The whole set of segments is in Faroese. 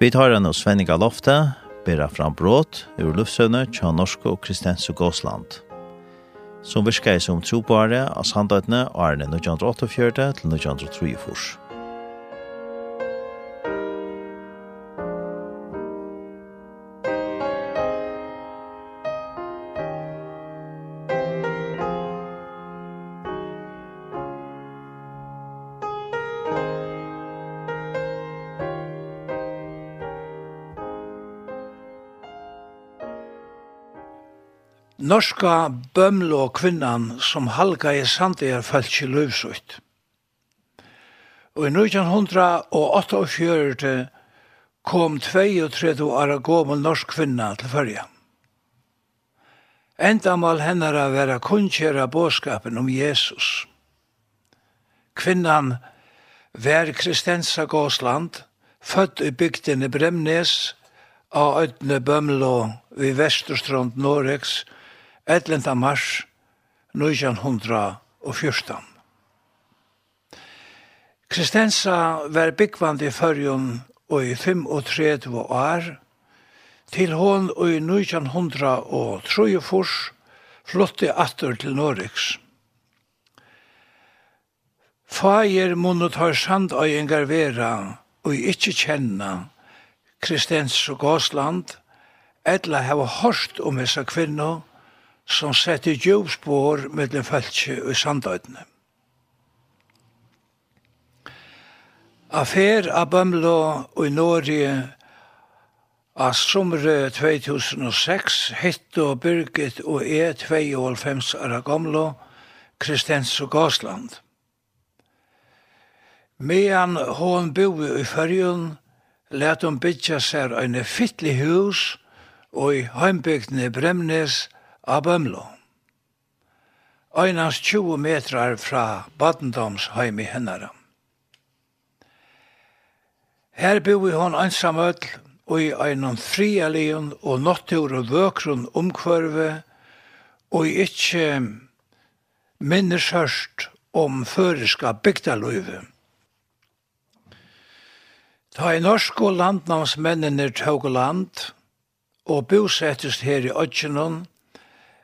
Vi tar en og Svenninga Lofte, bera fram brått ur luftsøvne tja Norsko og Kristensu Gåsland. Som virka i som trobare av sandøytene årene 1948 til 1934. norska bømlo kvinnan som halga i sandegar falt i løvsøyt. Og i 1948 kom 32 år gammel norsk kvinna til fyrja. Endamal hennar a vera kunnkjera båskapen om Jesus. Kvinnan var Kristensa Gåsland, født i bygden i Bremnes, av Øtne Bømlo i Vesterstrand Noregs, og 11. mars 1914. Kristensa var byggvand i fyrjun og i 35 år, til hon og i 1903 og trojefors flotte atter til Norriks. Fager munnet har sandøyengar vera og ikkje kjenna Kristens og Gåsland, etla hava hårst om hessa kvinno, som sette djupspår den fæltje og sandøydene. Affær av Bømlo og i Norge av somre 2006 hitt og Birgit og E 92 av Gamlo, Kristens og Gasland. Medan hon bor i fyrjun, let hon bytja seg en fittlig hus og i heimbygdene Bremnes – av Bømlo. Øynans 20 metrar fra badendomsheim i hennara. Her boi hon einsamøll og i einan frialion og nottur og vøkrun omkvarve og i ikkje minneshørst om føreska bygdaløyve. Ta i norsk og landnavnsmennene tåg land og bosettest her i Øtjenon –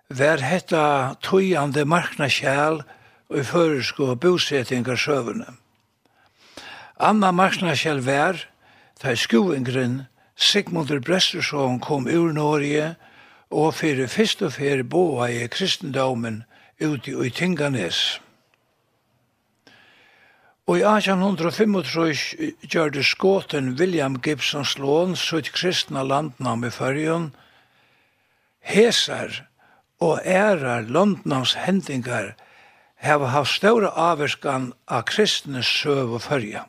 var hetta tøyande marknaskjæl og i føresko bosettingar søvene. Anna marknaskjæl var, da skoengren Sigmundur Brestusson kom ur Norge og fyrir fyrst og fyrir boa i kristendomen uti i Tinganes. Og i 1835 gjør det skåten William Gibson Sloan sutt kristna landnam i fyrjun. Hesar og ærar Londons hendingar heva haft ståra averskan av kristnes søv og fyrja.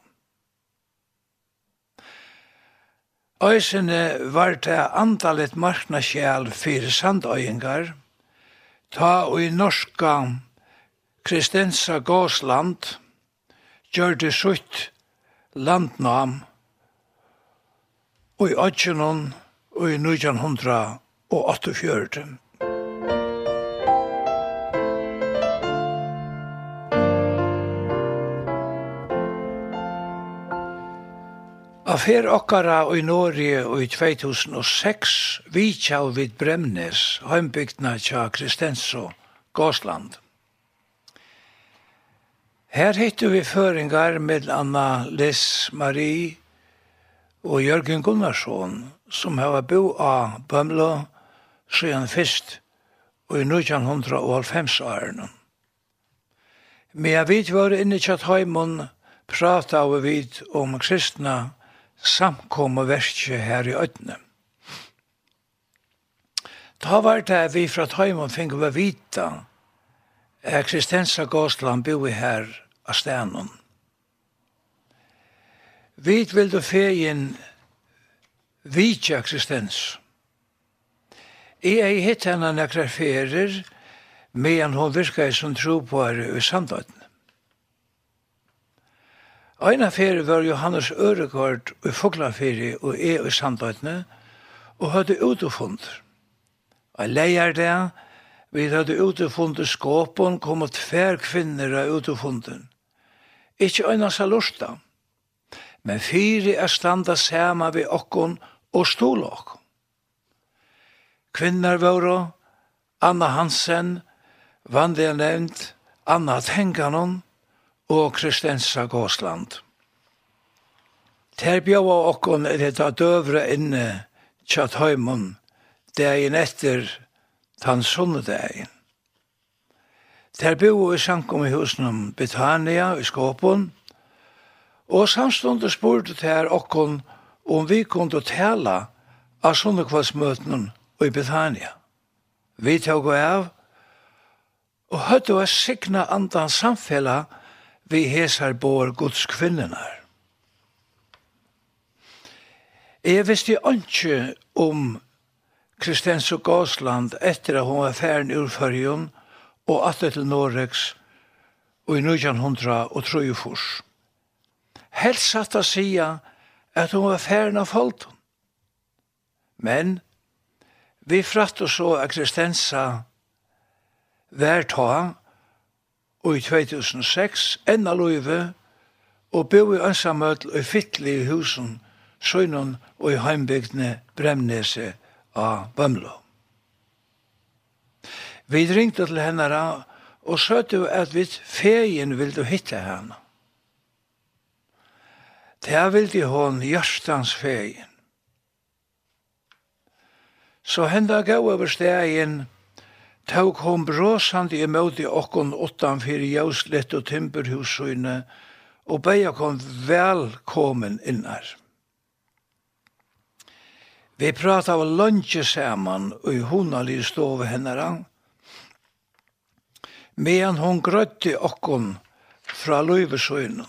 Øysene var det andalit marknaskjæl fyrir sandøyingar, ta og i norska Kristensa Gåsland gjør det sutt landnam og i 18 og i 1948. Affær okkara i Norge og i 2006 vidtjav vid Bremnes, heimbygdna tja Kristenso, Gåsland. Her hittu vi føringar med Anna Liss Marie og Jørgen Gunnarsson, som hava bo av Bømlo siden fyrst og i 1905-årene. Men jeg vidt var inne tjatt heimun prata av vid om kristna samkommet verket her i Ødne. Da var det vi fra Tøymon fikk vi vita eksistensa gåsland bo i her av stenen. Vi vilde fegin vitja eksistens. Jeg er hitt henne nekra ferer, men hun virker som tro på her i samtøyden. Eina ferie var Johannes Øregård i Foglaferie og E i Sandøytene, og hadde utefund. Og leier det, vi hadde utefund i skåpen, kom og tver kvinner av utefunden. Ikke øyne seg lusta, men fire er standa sama vi okkon og stol okkon. Kvinner våre, Anna Hansen, vanlige nevnt, Anna Tenganon, og Kristensa Gåsland. Ter bjóa okkon detta døvra inne tjat høymon dagen etter tann sunnedegin. Ter bjóa i sankum i husnum Betania i Skåpon, og samstundet spurte ter okkon om vi kunde tala av sunnekvaldsmøtenen i Betania. Vi tog av og høyde å signa andan samfella vi hesar bor Guds kvinnenar. Jeg visste ikke om Kristens og Gåsland etter at hun var ferden ur Førjun og atter til Norex og i 1900 og Trøyfors. Helt satt å si at hun var ferden av Folton. Men vi fratt og så at Kristensa vær ta og i 2006 enda løyve og bo i ønsamøtl og fytli i husen, søgnen og i heimbygdene Bremnese av Bømlo. Vi ringte til henne og søtte at vi feien ville hitte henne. Det ville hon hjørstans feien. Så henda gav over stegen tåg hon bråsand i møte okkon åttan fyrir jauslett og timberhúsøyne, og beia kom velkomin innar. Vi prata av lunge saman og i honali stove hennara, medan hon grøtti okkon fra løyvesøynen.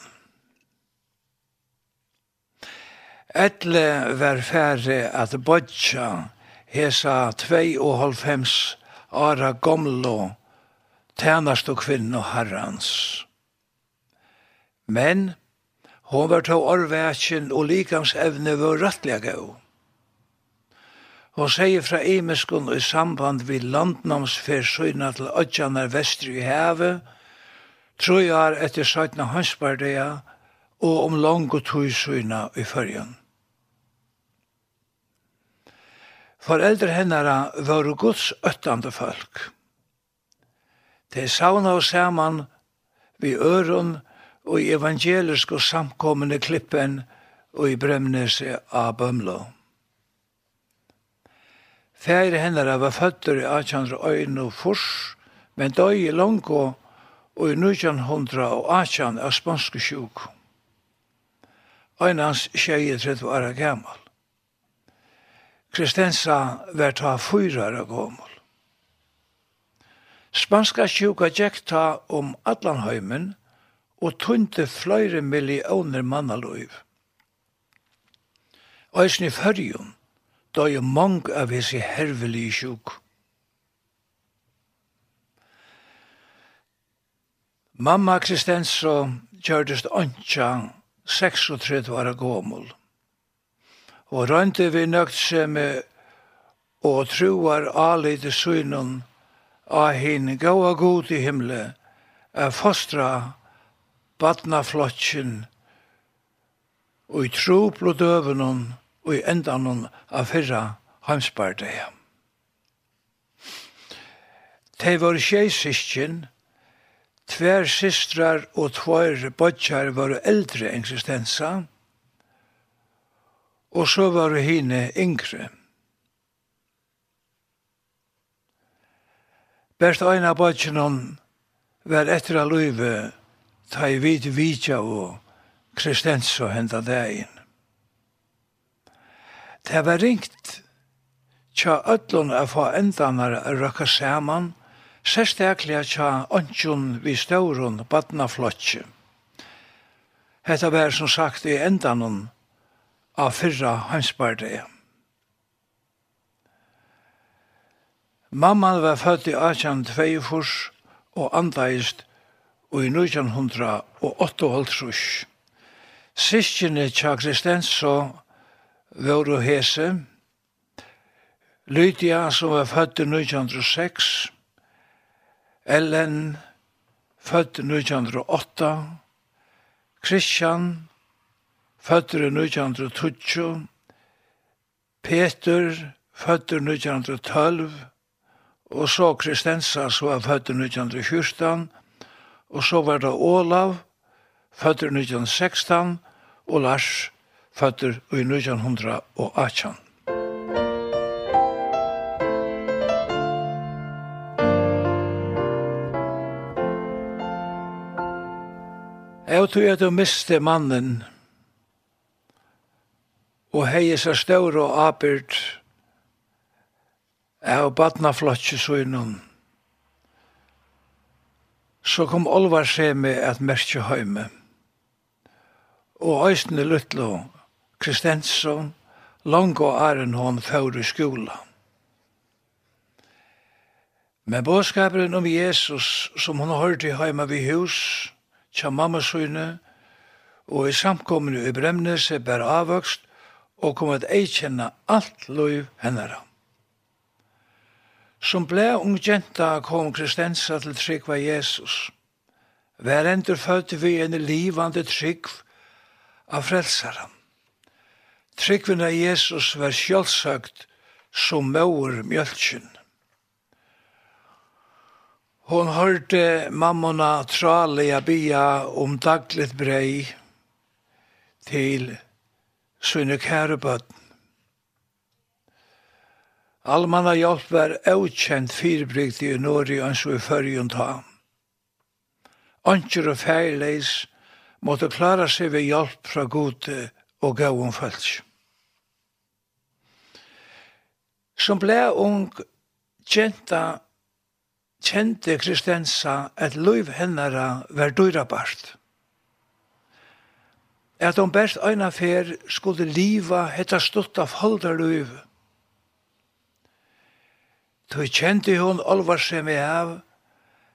Etle var færre at bodja hesa 2,5 og halvfems ara gomlo, tænast og kvinno herrans. Men hon var tå orvækjen og likamsevne var rettelig gau. Hon sier fra Imeskun i samband vi landnamsfersøyna til Ødjanar vestri i heve, er etter 17 hansbardea og om langt og tøysøyna i fyrjøn. Foreldre hennara var Guds öttande folk. De sauna og saman vi øron og i evangelisk og samkommende klippen og i bremnese av bømlo. Fære hennara var føtter i 1801 og furs, men døy i Longo og i 1900 og 18 av spanske sjuk. Øynans tjeje 30 år gammal. Kristensa var ta fyra år gammel. Spanska sjuka gikk ta om Atlanheimen og tunte fløyre millioner mannaløyv. Eisen i fyrjun, da er mange av hese hervelig sjuk. Mamma Kristensa gjørtes åndsja 36 år gammel og rønte vi nøgt semme og troar alite synun av hin gaua god i himle, a fostra badna flotjen, og i tro blodøvenon og i endanon av fyrra heimspardeia. Tei var tjei syskjen, tver systrar og tver bodjar var eldre eksistensa, og så var hine yngre. Bert ein av bøtjenon var etter av løyve ta i vid vidja og kristens og henda degin. Det var ringt tja ötlun a få endanar a rökka saman, sérstaklega tja ontjun vi staurun badnaflotje. Hetta var som sagt i endanun av fyrra hanspartiet. Mamman var født i 1842 og andaist og i 1958. Sistjene tja Kristenso vore hese, Lydia som var født i 1906, Ellen født i 1908, Christian føtter i 1912, Peter, føtter i 1912, og så Kristensa, som var føtter i 1914, og så var det Olav, føtter i 1916, og Lars, føtter i 1918. Jeg tror at du miste mannen, og hei seg stør og apert av badnaflotje søgnen. Så kom Olvar Semi at merke høyme. Og æsne luttlo Kristensson, Lange og hon før i skolan. Men bådskaperen om Jesus, som hun i høyma ved hus, tja mamma søyne, og i samkommende i Bremnes er bare avvokst, og kom at eikjenna alt loiv hennara. Som ble ung jenta kom Kristensa til tryggva Jesus. Vær endur fødde vi en livande tryggv av frelsara. Tryggvina av Jesus var sjálfsagt som mauer mjölkjen. Hon hørte mammona tralega bia om dagligt brei til sine kære bøtten. Almanna hjelp var avkjent fyrbrygd i Norge og så i førjen ta. Anker og feirleis måtte klara seg ved hjelp fra gode og gavun følts. Som ble ung kjenta kjente Kristensa at liv hennara var dyrabart at de best øyne fer skulle liva hetta stutt av holderløyv. Tøy kjente hon alvar seg med av,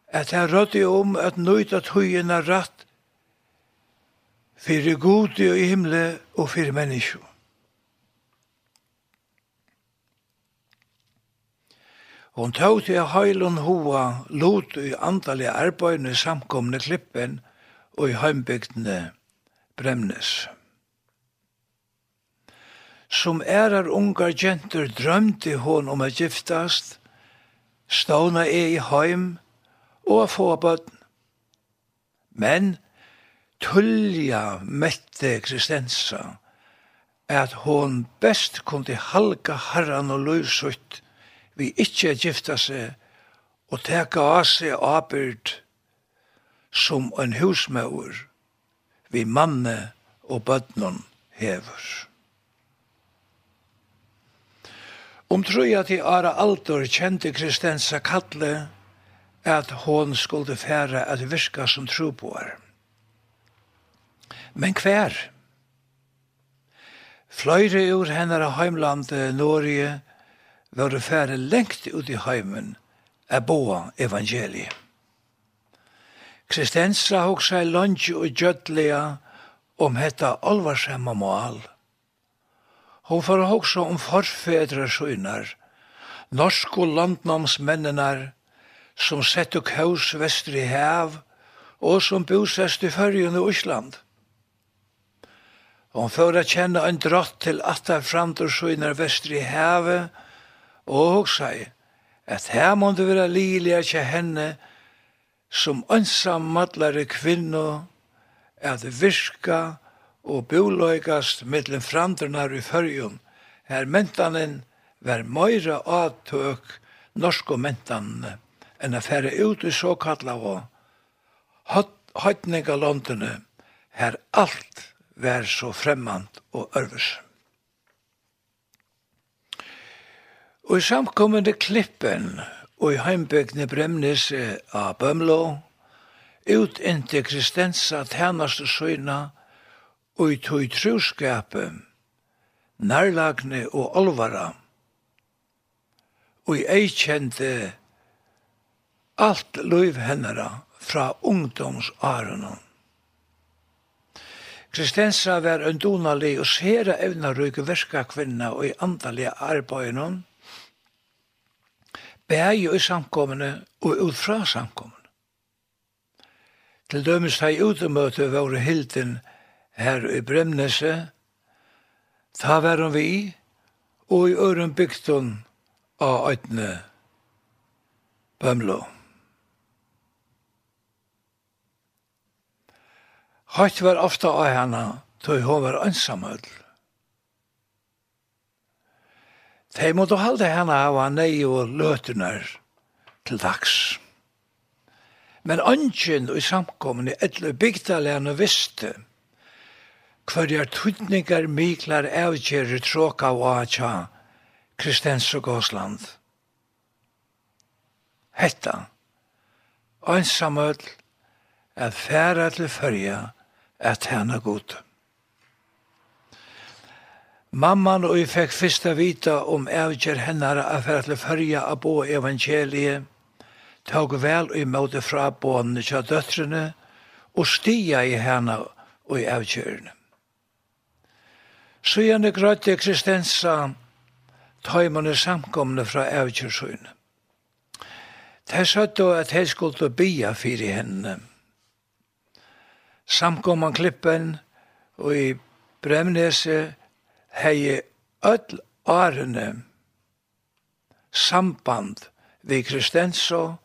at han rødde om at nøyta tøyina ratt fyrir gode og himle og fyrir menneskje. Hon tog til heilun hoa lot i andalige arbeidene samkomne klippen og i heimbygdene Bremnes. Som erar ungar gentur drømte hon om a giftast, ståna e i heim og a få bøtten. Men tullja mette eksistensa at hon best kunde halga harran og løysutt vi ikkje gifta seg og teka av seg abyrd som en husmauer vi manne og bøtnen hever. Om trøya til Ara Altor kjente Kristensa Kalle at hon skulle fære at virka som troboar. Men hver? Fløyre ur hennar heimlandet Norge var det fære lengt ut i heimen er boa evangeliet. Kristensa hoksa i lunge og gjødlega om hetta alvarshemma mål. Hon får hoksa om forfedra søgnar, norsk og landnamsmennenar, som sett og kaus vestri hev, og som bosest i fyrjun i Ísland. Hon får a kjenne en drott til atta framtur søgnar vestri hev, og hoksa i, at her må det være lilia kje henne, som ønsammallare kvinno at virka og boløygast mittlen frandrunar i fyrjun, her mentanen var møyra avtøk norsko mentanene enn a fære ut i såkalla og høytninga londene, her alt var så fremmant og ørvers. Og i samkommende klippen, og i heimbygni Bremnes av Bømlo, ut inntil Kristensa tænaste søyna, og i tog truskape, nærlagne og olvara. Og jeg kjente alt løyv hennara fra ungdomsarene. Kristensa var en donalig og sere evnarøyke verska kvinna og i andalige arbeidene, bæg i samkommene og ut fra samkommene. Til dømes hei utemøte våre hilden her i Bremnese, ta væren vi og i øren bygden av øytene Bømlo. Høyt var ofta av henne, tog hun var ønsamødel. De måtte halde henne av han nei og løtene til dags. Men ønsken og samkommende etter bygdalene visste hverjar tydningar miklar avgjerer tråka og atja Kristens og Gåsland. Hetta, ønsamøll, er færa til fyrja, er tæna god. Mamman og jeg fikk fyrsta vita om avgjør hennare av for til fyrja av bo evangeliet, tog vel og imøte fra bånene til døtrene, og stia i henne og i avgjørene. Sjøene grøtte Kristensa tøymane samkomne fra avgjørsøyne. Det søtt då at jeg skulle bia fyrir henne. Samkomman klippen og i Bremnese hei öll årene samband vi Kristenso,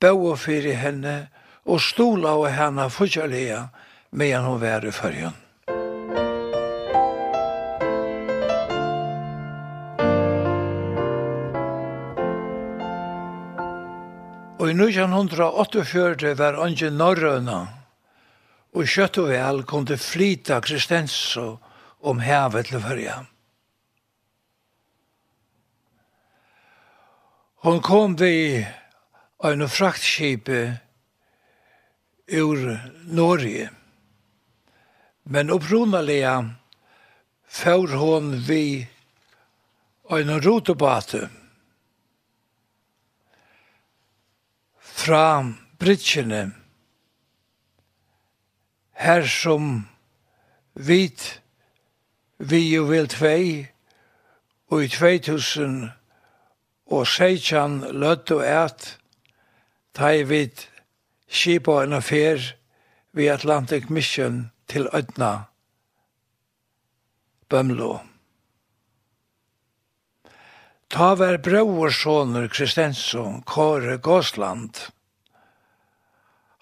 bau fyrir henne og stola og henne fortjallega medan hun var i fyrjun. Og i 1948 var Ange Norrøna, og kjøtt og vel kom det flyta Kristenso, og om havet til fyrja. Hon kom vi i en fraktskipe ur Norge. Men opprunalega får hon vi en rotobate fra Britsjene her som vit vi jo vil tvei, og i 2000 og seitjan løtt og et, ta i vid skipa en affær vi Atlantic Mission til Ødna, Bømlo. Ta vær brøversoner Kristensen, Kåre Gåsland,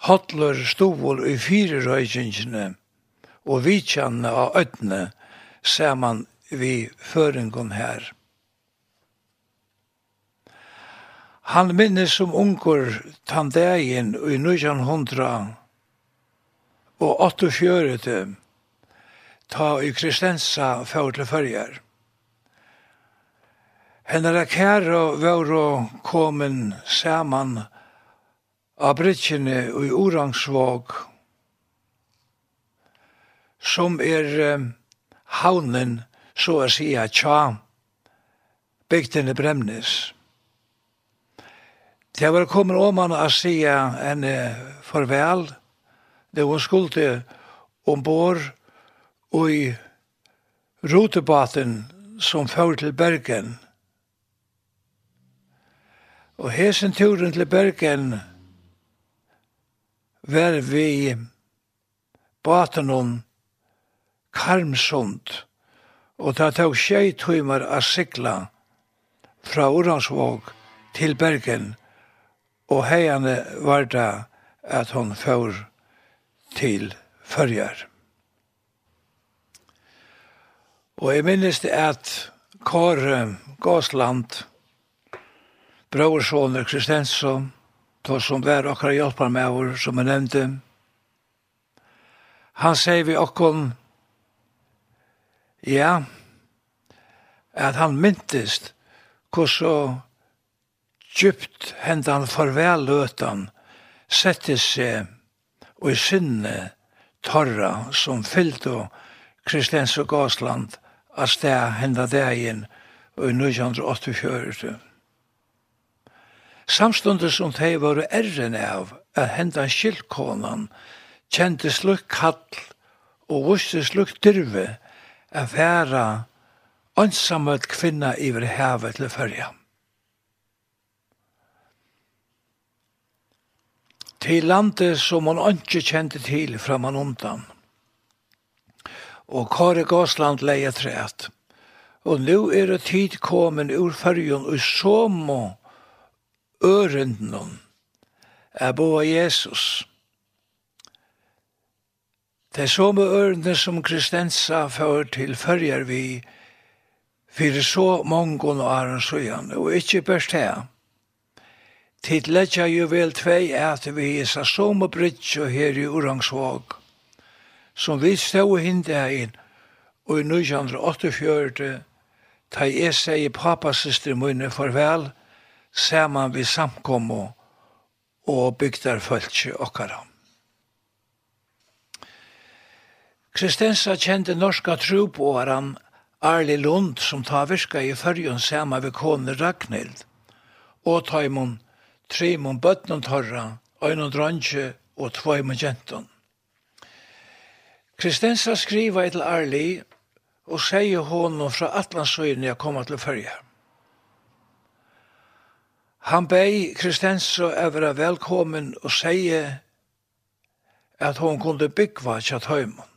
Hotler stovol i fire og vitjanne av Ødne, saman vi føringen her. Han minnes som unger tandegin i 1900 og 48 ta i Kristensa för til fyrjar. Hennara kæra og komin saman av bridgene i Orangsvåg som er haunen, så å si at tja, bygden i Bremnes. Det var kommet om han å si en farvel, det var skulde ombord og i rotebaten som fører til Bergen. Og hesen turen til Bergen var vi baten om Karmsund, og det tok tjei tøymer av sikla fra Oransvåg til Bergen, og heiane var det at hon fyr til fyrjar. Og jeg minnes det at Kåre Gåsland, Brauersson og Kristensson, to som var akkurat hjelpar med vår, som jeg nevnte, han sier vi okkon Ja, at han myntist hvordan djupt hendan farveløtan sette seg og i sinne torra som fyllte Kristians og Gåsland av sted henda dagen og i 1984. Samstundes som de var erren av at hendan skilkonan kjente slukk kall og vuste slukk dyrve at være ønsamhet kvinna iver havet til fyrja. Til landet som hun ikke kjente til fra man undan. Og Kåre Gåsland leie træt. Og nu er det tid kommen ur fyrjon og så må ørenden er boa Jesus. Jesus Det er som ørende som Kristensa fører til følger vi for så mange og æren søgjene, og ikke børst her. Tid letja jo vel tvei at vi er så som og her i Orangsvåg, som vi stå hindi her inn, og i 1948, ta jeg seg i papasystre munne farvel, saman vi samkommo og bygdar følse okkara. Kristensa kjente norska trupåaren Arli Lund som tar virka i fyrjun sama ved kone Ragnhild, og taimon, trimon bøtnon torra, øynon dronje og tvaimon jenton. Kristensa skriva til Arli og seie honom fra Atlantsøyene jeg koma til fyrja. Han bei Kristensa evra velkommen og seie at hon kunde byggva tja høymon.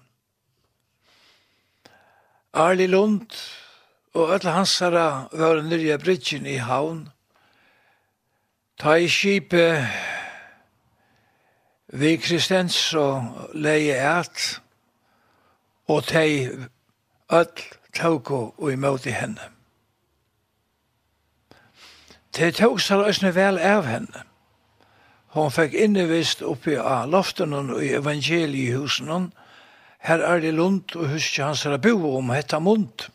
Arli Lund og alle hansara var nyrja bridgen i haun. Ta i skipet vi kristens og leie eit, og tei öll tauko og imóti henne. Tei tåg sær æsne vel av henne. Hon fekk innevist oppi av loftunnen og evangelihusen henne, her er det lunt, og husk hans er bo om hetta mund.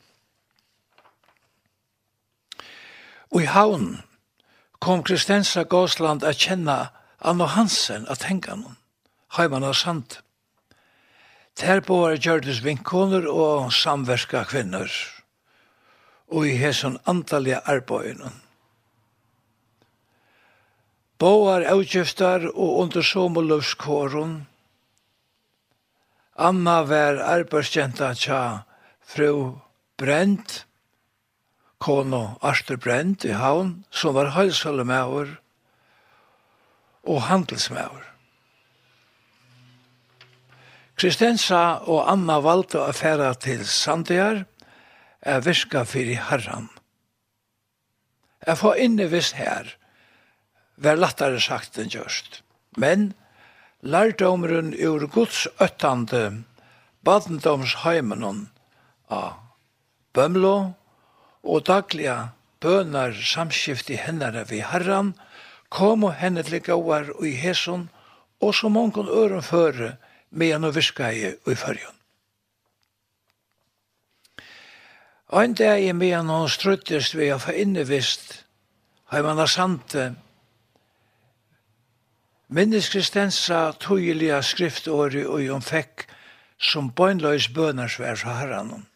Og i havn kom Kristensa Gåsland a kjenna Anno Hansen at henga noen, heimann av sand. Ter på gjørdes vinkoner og samverka kvinner, og i hesson antallige arbeidene. Boar avgjøftar og under somolovskåren, Anna var arbeidskjenta tja fru Brent, kono Arthur Brent i havn, som var høysalemaur og handelsmauer. Kristensa og Anna valgte å fære til Sandiar, er virka fyrir herran. Jeg får inne her, vær lattare sagt enn gjørst. Men lærdomren ur Guds øttande badendomsheimenon av bømlo og dagliga bønar samskift i hennare vi herran, kom og henne til gauar og i heson, og så mongon øren føre med en og viskai og i fyrjon. Ein dag i medan hon struttest vi har fa innevist, har man a sante, Minnes Kristensa tøyelige skriftåret og hun fekk som bøgnløys bønarsvær fra herren.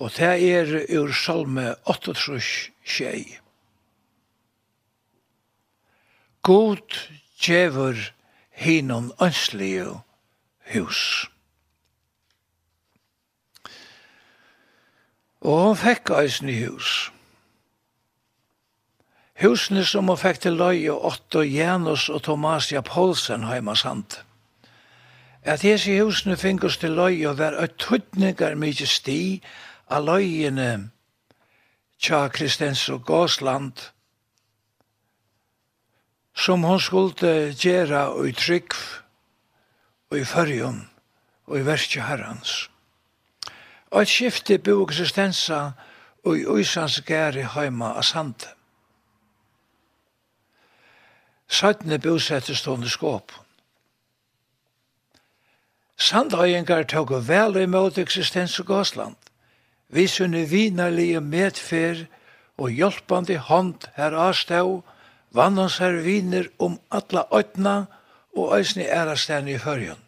Og det er ur salme 8-trus tjei. God djever hinon ønslige hus. Og hun fikk eisen i hus. Husene som hun fikk til løy og Otto Janus og Tomasia Poulsen heima sant. At hese husene finkus til løy og var et tøtninger mykje sti av løyene tja Kristens og Gåsland som hun skulle gjera og i trygg og i fyrjun og i verste herrans. Og et skifte bo eksistensa og i uisans gære heima av sandet. Søttene bosettes stående skåpen. Sandøyengar tåg vel imot eksistens og gåsland. Vi sunne vinarlige medfer og hjelpande hånd her avstav, vannans her viner om atla øtna og æsni ærastein i førjun.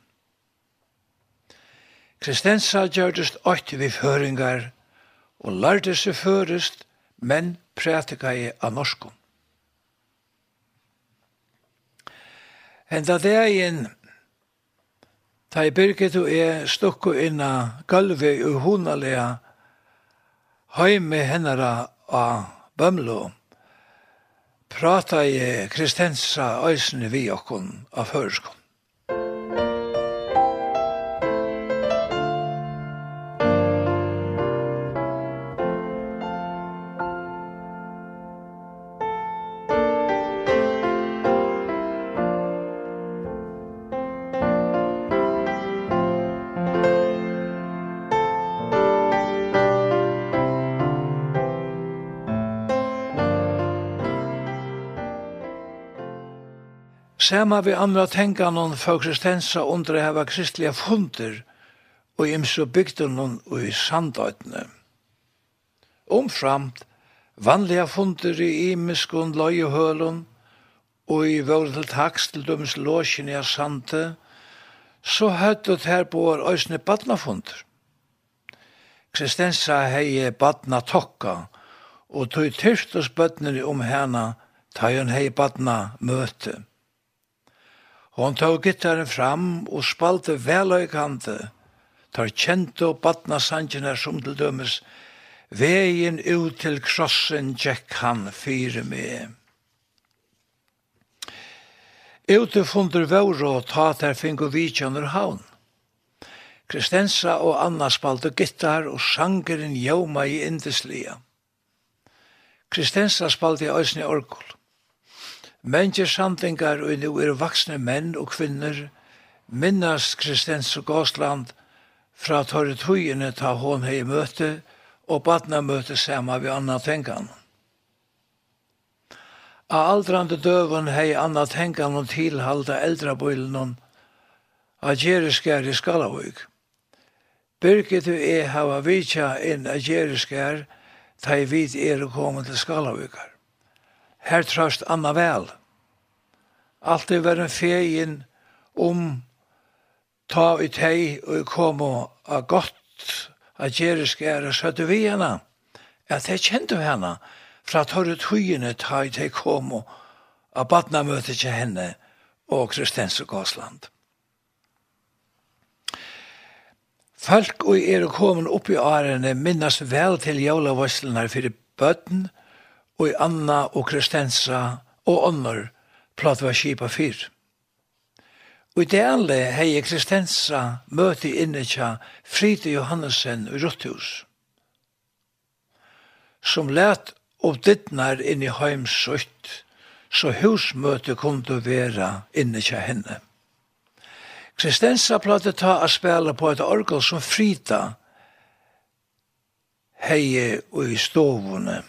Kristensa gjørdest øyt vi føringar og lærte seg førest, men prætika i av norskum. Henda dagen, ta i Birgit og jeg stukko inna gulvi og hunalega heimi hennara av Bømlo, prata i Kristensa æsne vi okkon av førskon. Sama vi andra tenka noen for eksistensa under det hava kristelige funder og imso bygden noen og i sandøytene. Omframt, vanliga funder i imiskun løyehølun og i vore til taks til dømes låsjen i asante, så høttet her på øysne badnafunder. Kristensa hei badna tokka, og tog tyrstus bøtneri om hana, ta hei badna møte og han tog gittaren fram og spalte veløykante, tar kjente og badna sanjene som til dømes, veien ut til krossen tjekk han fyre med. Ute funder våre og ta ter fingo vidtjønner havn. Kristensa og Anna spalte gittar og sangeren jauma i indeslia. Kristensa spalte i òsne orkul. Mennesker samtingar og nu er vaksne menn og kvinner minnast Kristens og Gåsland fra torre tøyene ta hon hei møte og badna møte sama vi anna tenkan. A aldrandi døvun hei anna tenkan og tilhalda eldrabøylen a gjereskær i Skalavøyk. Birgit og e hava vitja inn a gjereskær ta i vid er og komin til Skalavøykar her trøst Anna vel. Alt er en feien om ta i tei og kom og a gott a gjerrisk er a søtte vi hana. At det kjente henne fra torre tøyene ta i tei kom og a badna møte til henne og Kristens og Gåsland. Folk og er kommet opp i årene minnes vel til jævla vasslenar fyrir bøtten og i Anna og Kristensa og Onnor platva kipa fyr. Og i dele hei Kristensa møti innetja Fride Johannesen i Rotthus, som let og dittnar inn i heimsøyt, så husmøte kunde vera innetja henne. Kristensa platte ta a spela på et orgel som Frida heie og i stovene.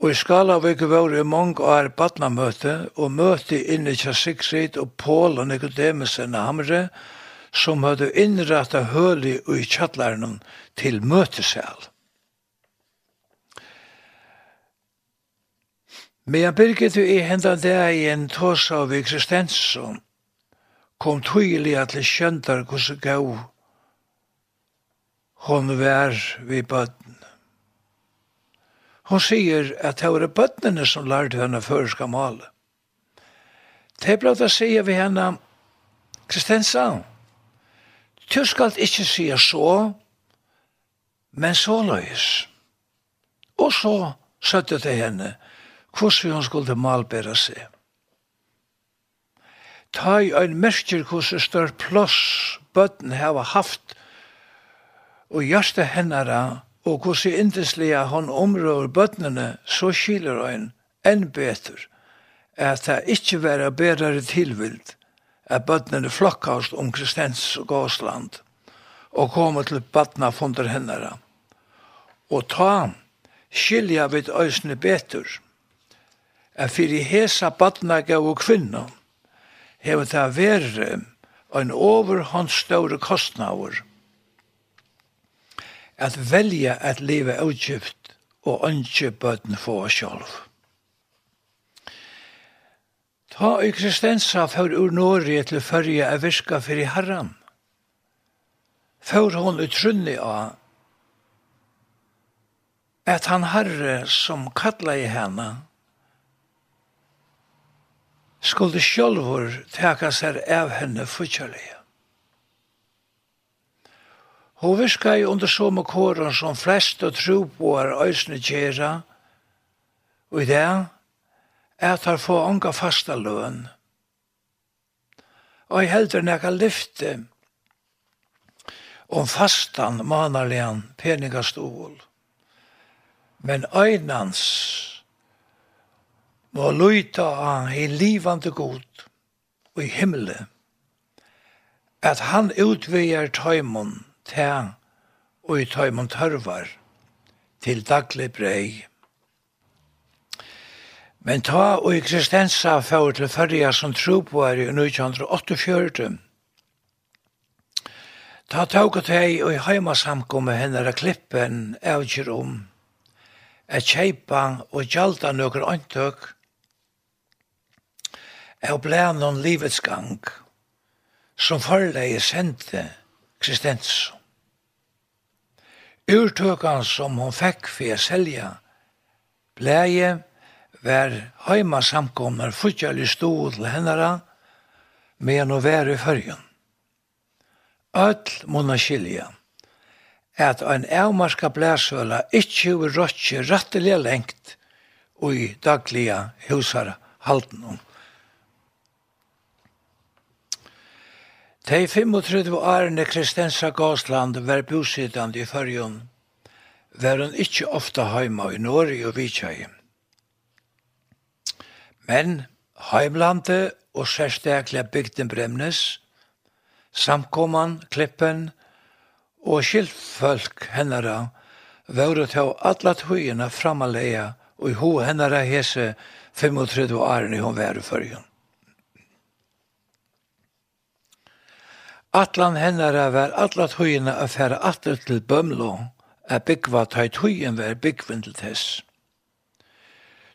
Og i skala vi ikke var i mange år badnamøte, og møte inne til Sigrid og Paul og Nicodemusen og Hamre, som hadde innrettet høli i kjattlaren til møtesel. Men jeg byrget jo i hendan det i en tås av eksistensson, kom tydelig at det skjøntar hvordan gav hon vær vi bøtten Hon sier at det var bøttene som lærte henne før skal male. Det er ble å si vi henne, Kristensa, du skal ikke si så, men så løys. Og så søtte det henne, hvordan hun skulle malbæra seg. Ta i ein merker hvordan større plass bøtten har haft, og hjertet hennara og hvordan i indeslige han områr bøttene, så skiler han enn betur, at det ikkje vera bedre tilvild, at bøttene flokkast om Kristens og Gåsland, og komme til bøttene funder hennara. Og ta skilja vid øysene betur, at fyrir hesa badna gav og kvinna, hever det vera en overhåndsståre kostnader, at velja at leva utgift og ønske bøten for oss sjálf. Ta eksistensa for ur Norge til førje er virka fyrir herran. For hon utrunni av at han herre som kalla i henne skulle sjálfur teka seg av henne forkjørlige. Hun virka i under som kåren som flest og troboar øysene kjera, og i det er at han får unga fasta løn. Og jeg heldur nekka lyfte om fastan manarlian peningastol. Men øynans må luita av i livande god og i himmelen at han utveger tøymon tæ og i tøymon tørvar til daglig brei. Men ta og i Kristensa fyrir til fyrir som tro på er i 1948. Ta tåg og teg og i heimasamkomme hennar klippen avgjør om at kjeipa og gjalda nøkker antøk av blænon livets gang som forleie sendte eksistens. Urtøkan som hon fekk for å selja bleie var heima samkommer futjali stod til hennara med å være i fyrjun. Öll munna skilja at en avmarska blæsøla ikkje vil rotje rattelig lengt og i dagliga husar halden om. De 35 årene Kristensa Gåsland var bosittande i fyrjun, var hun ikkje ofta heima i Norge og Vitsjøy. Men heimlandet og særstaklega bygden Bremnes, samkomman, klippen og skiltfolk hennara var til alla tøyina framalega og i ho hennara hese 35 årene hun var i fyrjun. Atlan hennara var atla tøyina a færa atler til Bømlo, a byggva tøy tøyen var byggvind til tess.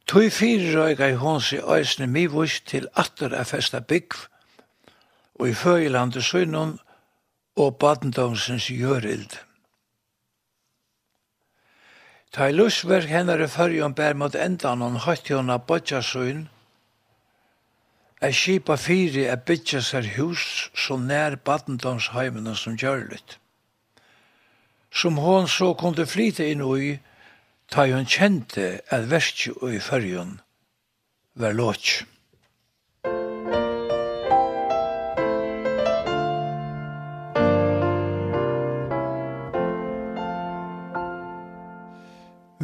Tøy fyrir røyga i hons i æsne mivus til atler a festa byggv, og i føylandet søgnun og badendånsens gjørild. Ta i hennar hennare fyrjon bær mot endan hon høytti hon a bodja er skipa fyri er bytja sær hus så nær badendamsheimene som gjørligt. Som hon så kunde flyta inn ui, ta hon kjente at verki ui fyrjun var låtj.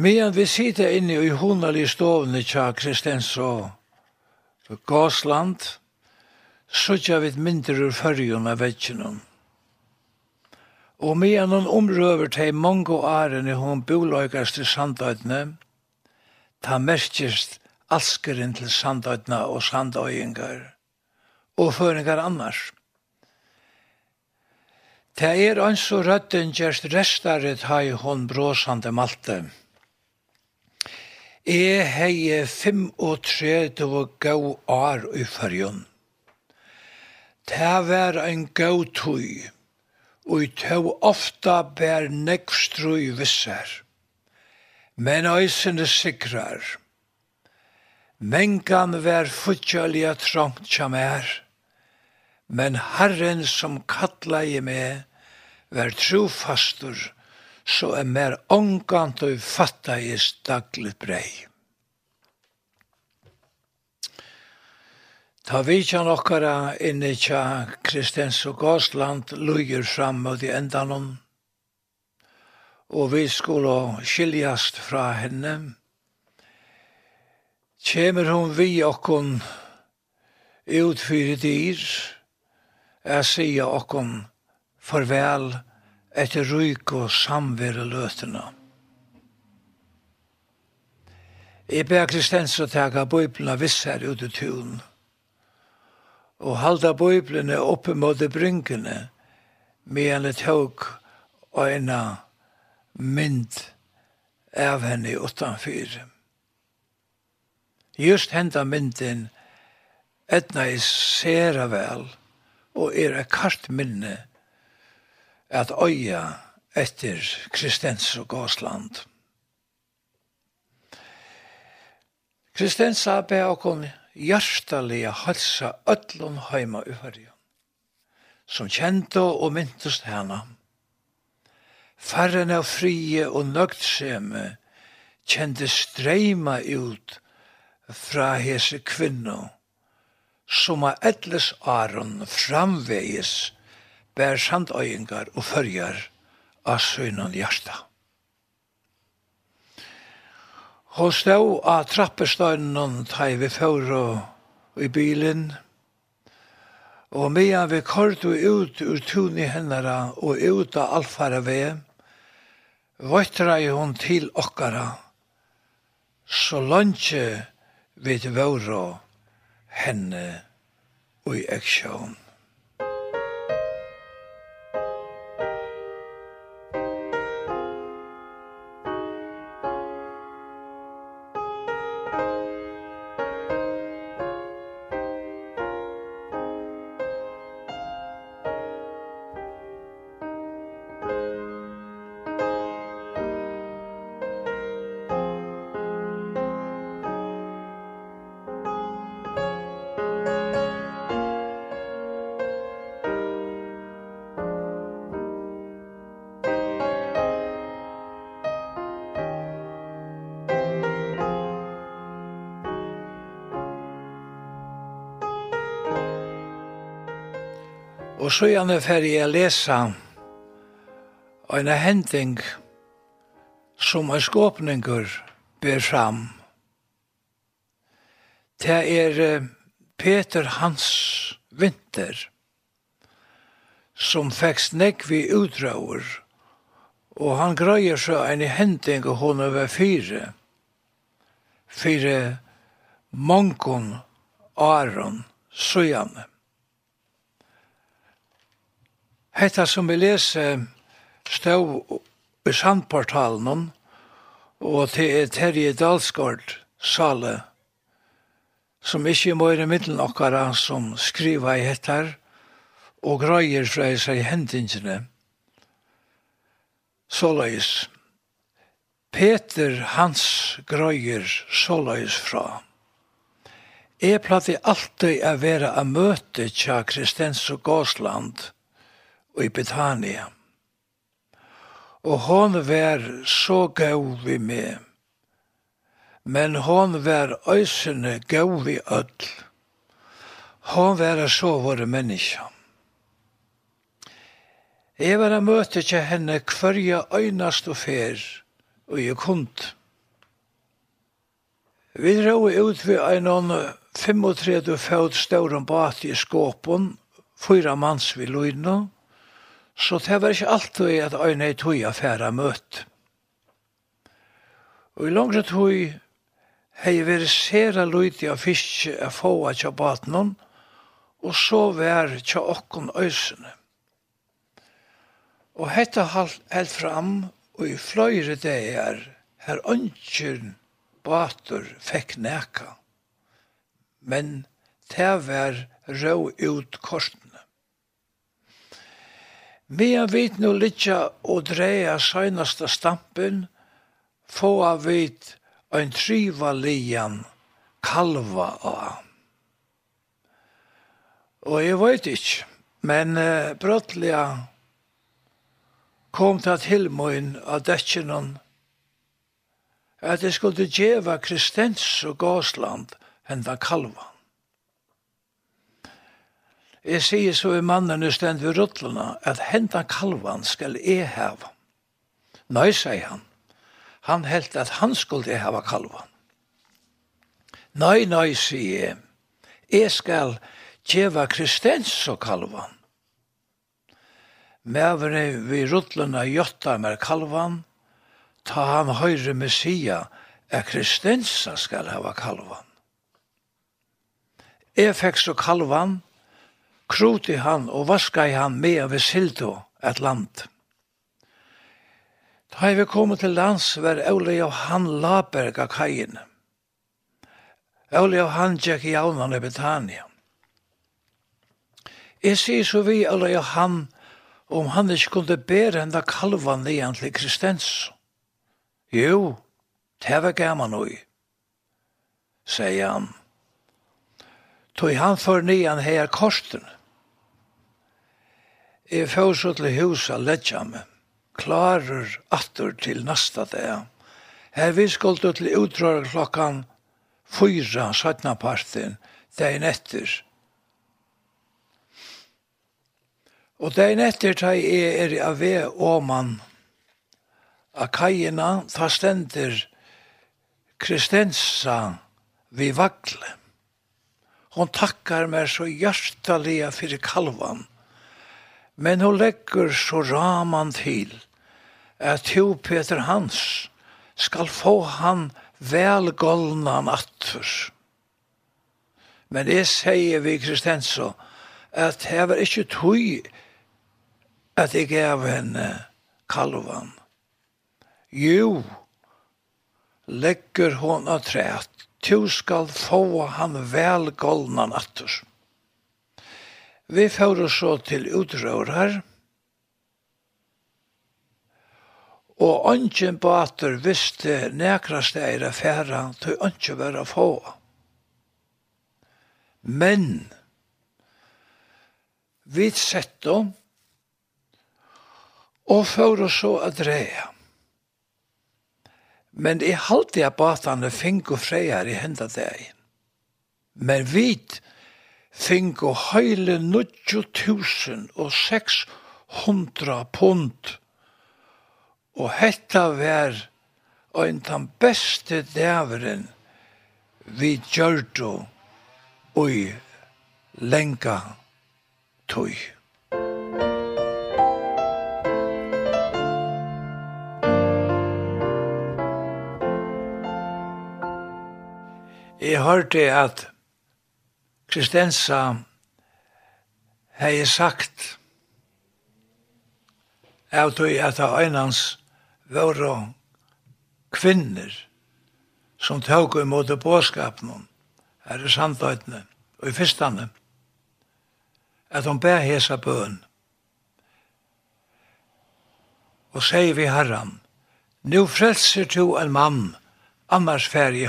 Medan vi sitter inne i hundalig stovne, tja Kristens og Gåsland, sutja vid myndir ur fyrjun av vetjunum. Og medan hon omrøver til mange åren i hon boløykast til sandøytene, ta merkist alskeren til sandøytene og sandøyingar, og føringar annars. Ta er ans og røtten gjerst restaret hai hon bråsande malte. Jeg hei 35 gau år i fyrjun. Ta var ein gau tøy, og i tau ofta bær nekstrøy visser. Men æsene sikrar. Mengan vær futjalia trångt som er, men Herren som kattla i meg var trofastur så er mer ångant og fatta i staglet brei. Ta vidjan okkara inni tja Kristens og Gåsland luger fram mot i endanon, og vi skulle skiljast fra henne. Kjemer hon vi okkon utfyrir dyr, er sier okkon farvel og etter ryk og samvere løtene. Jeg ber Kristens å tega bøyblene viss her ute i tunen, og halda bøyblene oppe mot de brynkene, medan det tåg og en mynd av henne utanfyr. Just henda mynden etna i sera vel, og er et kart minne at øya etter Kristens og Gåsland. Kristens be okon hjertalige halsa öllum heima i fyrja, som kjente og myntust hana. Færren av frie og nøgtseme kjente streima ut fra hese kvinno, som av edles aron framvegis bær sandøyengar og fyrjar av søgnan hjarta. Hon stod av trappestøynen teg vi føre i bilen, og medan vi korto ut ur tuni hennara og ut av alfara vei, i hon til okkara, så langt vi våre henne og i eksjon. Og så gjerne fer jeg lesa en hending som en skåpninger ber fram. Det er Peter Hans Vinter som fikk snekk vi utdraur og han grøyer så en hending og hun over fire fire mongon Aron Søjane. Hetta som vi leser stå i sandportalen og til Terje Dalsgård sale som ikkje må i middelen okkara som skriva i hettar og grøyer fra i seg hendingene. Såleis. Peter hans grøyer såleis fra. Jeg platt alltid å være a møte tja Kristens og Gåsland – i Betania. Og hon var så gau vi med, men hon var øysene gau vi öll. Hon var så våre menneska. Jeg var a møte til henne hverja øynast og fer, og jeg kund. Vi dro ut vi einan 35 fæut stauran bat i skåpen, fyra mans vi løgna, Så det var ikke alltid at øyne i tog affæra møtt. Og i langre tog hei vært sera luiti av fiske av få av og så vær tja okkon øysene. Og hetta held fram og i fløyre dagar her ønskjern batur fekk neka. Men det var rå ut korsen. Medan vi nu litja og dreja søgnasta stampen, få vi en triva lian kalva av. Og jeg vet ikke, men uh, brøttelig kom til at Hilmøyen av dekkenen at jeg skulle djeva Kristens og Gåsland henda kalva. Jeg sier så i mannen stendt ved ruttlene at henta kalvan skal jeg heva. Nei, sier han. Han helt at han skulle hava kalvan. Nei, nei, sier jeg. Jeg skal tjeva kristens og kalvan. Mævere vi ruttlene gjøtta med kalvan, ta han høyre messia, er kristensa skal hava kalvan. Jeg fikk så kalvan, kroti han og vaskai han med av sildo et land. Da vi kom til lands var Ole Johan Laberg av kajen. Ole Johan gikk i avnene i Betania. Jeg sier så vi Ole Johan om han ikke kunne bære enda kalvan igjen til Kristens. Jo, det var gammel noe, sier han. Tog han for nian her korsten. Jeg får så til huset ledja meg, klarer atter til nasta dag. Her vi skulle til utdrag klokkan fyra sattna parten, dagen etter. Og dagen etter tar jeg er av ved åman av kajina, ta stender Kristensa vi vakle. Hon takkar meg så hjertalega fyrir kalvan Men hun legger så raman til at to Peter Hans skal få han velgålna attur. Men det sier vi Kristenso at det var ikke tøy at jeg gav henne kalvan. Jo, legger hon at træt, tu skal få han velgålnan attur. Vi får så til utrører, og ønsken bater visste nekra steir affæra til ønsken var få. Men, vi sett dem, og får oss så at dreie. Men jeg halte jeg batane fink og freier i hendet deg. Men vit fingo heile 600 pund. Og hetta vær ein tan beste dæveren vi gjørdo oi lenka tøy. Jeg hørte at Kristensa hei sagt av tog at av einans våre kvinner som tåg imot båskapen her i sandøytene og i fyrstane at hon ber hesa bøn. Og sier vi herran nu frelser to en mann annars fær i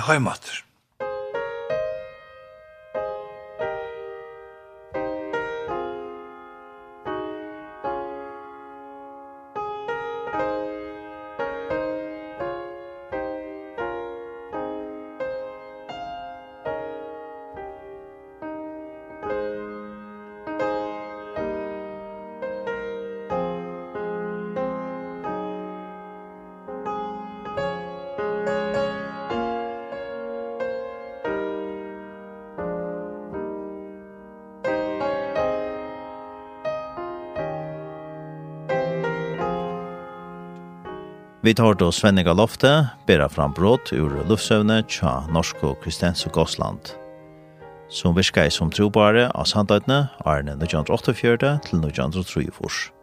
Vi tar då Svenniga Lofte, bera fram brått ur luftsøvne tja Norsk og Kristense Gåsland. Som virker som trobare av sandøytene, Arne 1948 til 1934.